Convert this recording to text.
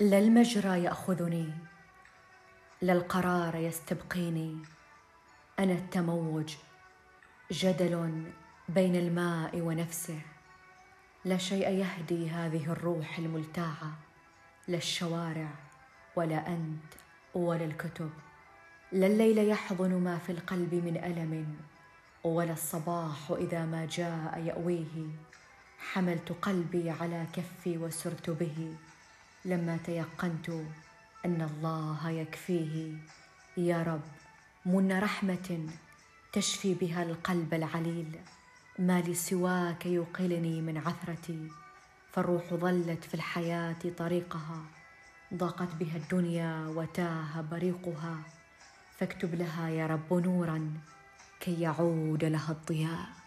لا المجرى يأخذني لا القرار يستبقيني. أنا التموج جدل بين الماء ونفسه. لا شيء يهدي هذه الروح الملتاعة لا الشوارع ولا أنت ولا الكتب. لا الليل يحضن ما في القلب من ألم ولا الصباح إذا ما جاء يأويه. حملت قلبي على كفي وسرت به. لما تيقنت أن الله يكفيه يا رب من رحمة تشفي بها القلب العليل. ما لسواك يقلني من عثرتي. فالروح ظلت في الحياة طريقها. ضاقت بها الدنيا وتاه بريقها. فاكتب لها يا رب نورا كي يعود لها الضياء.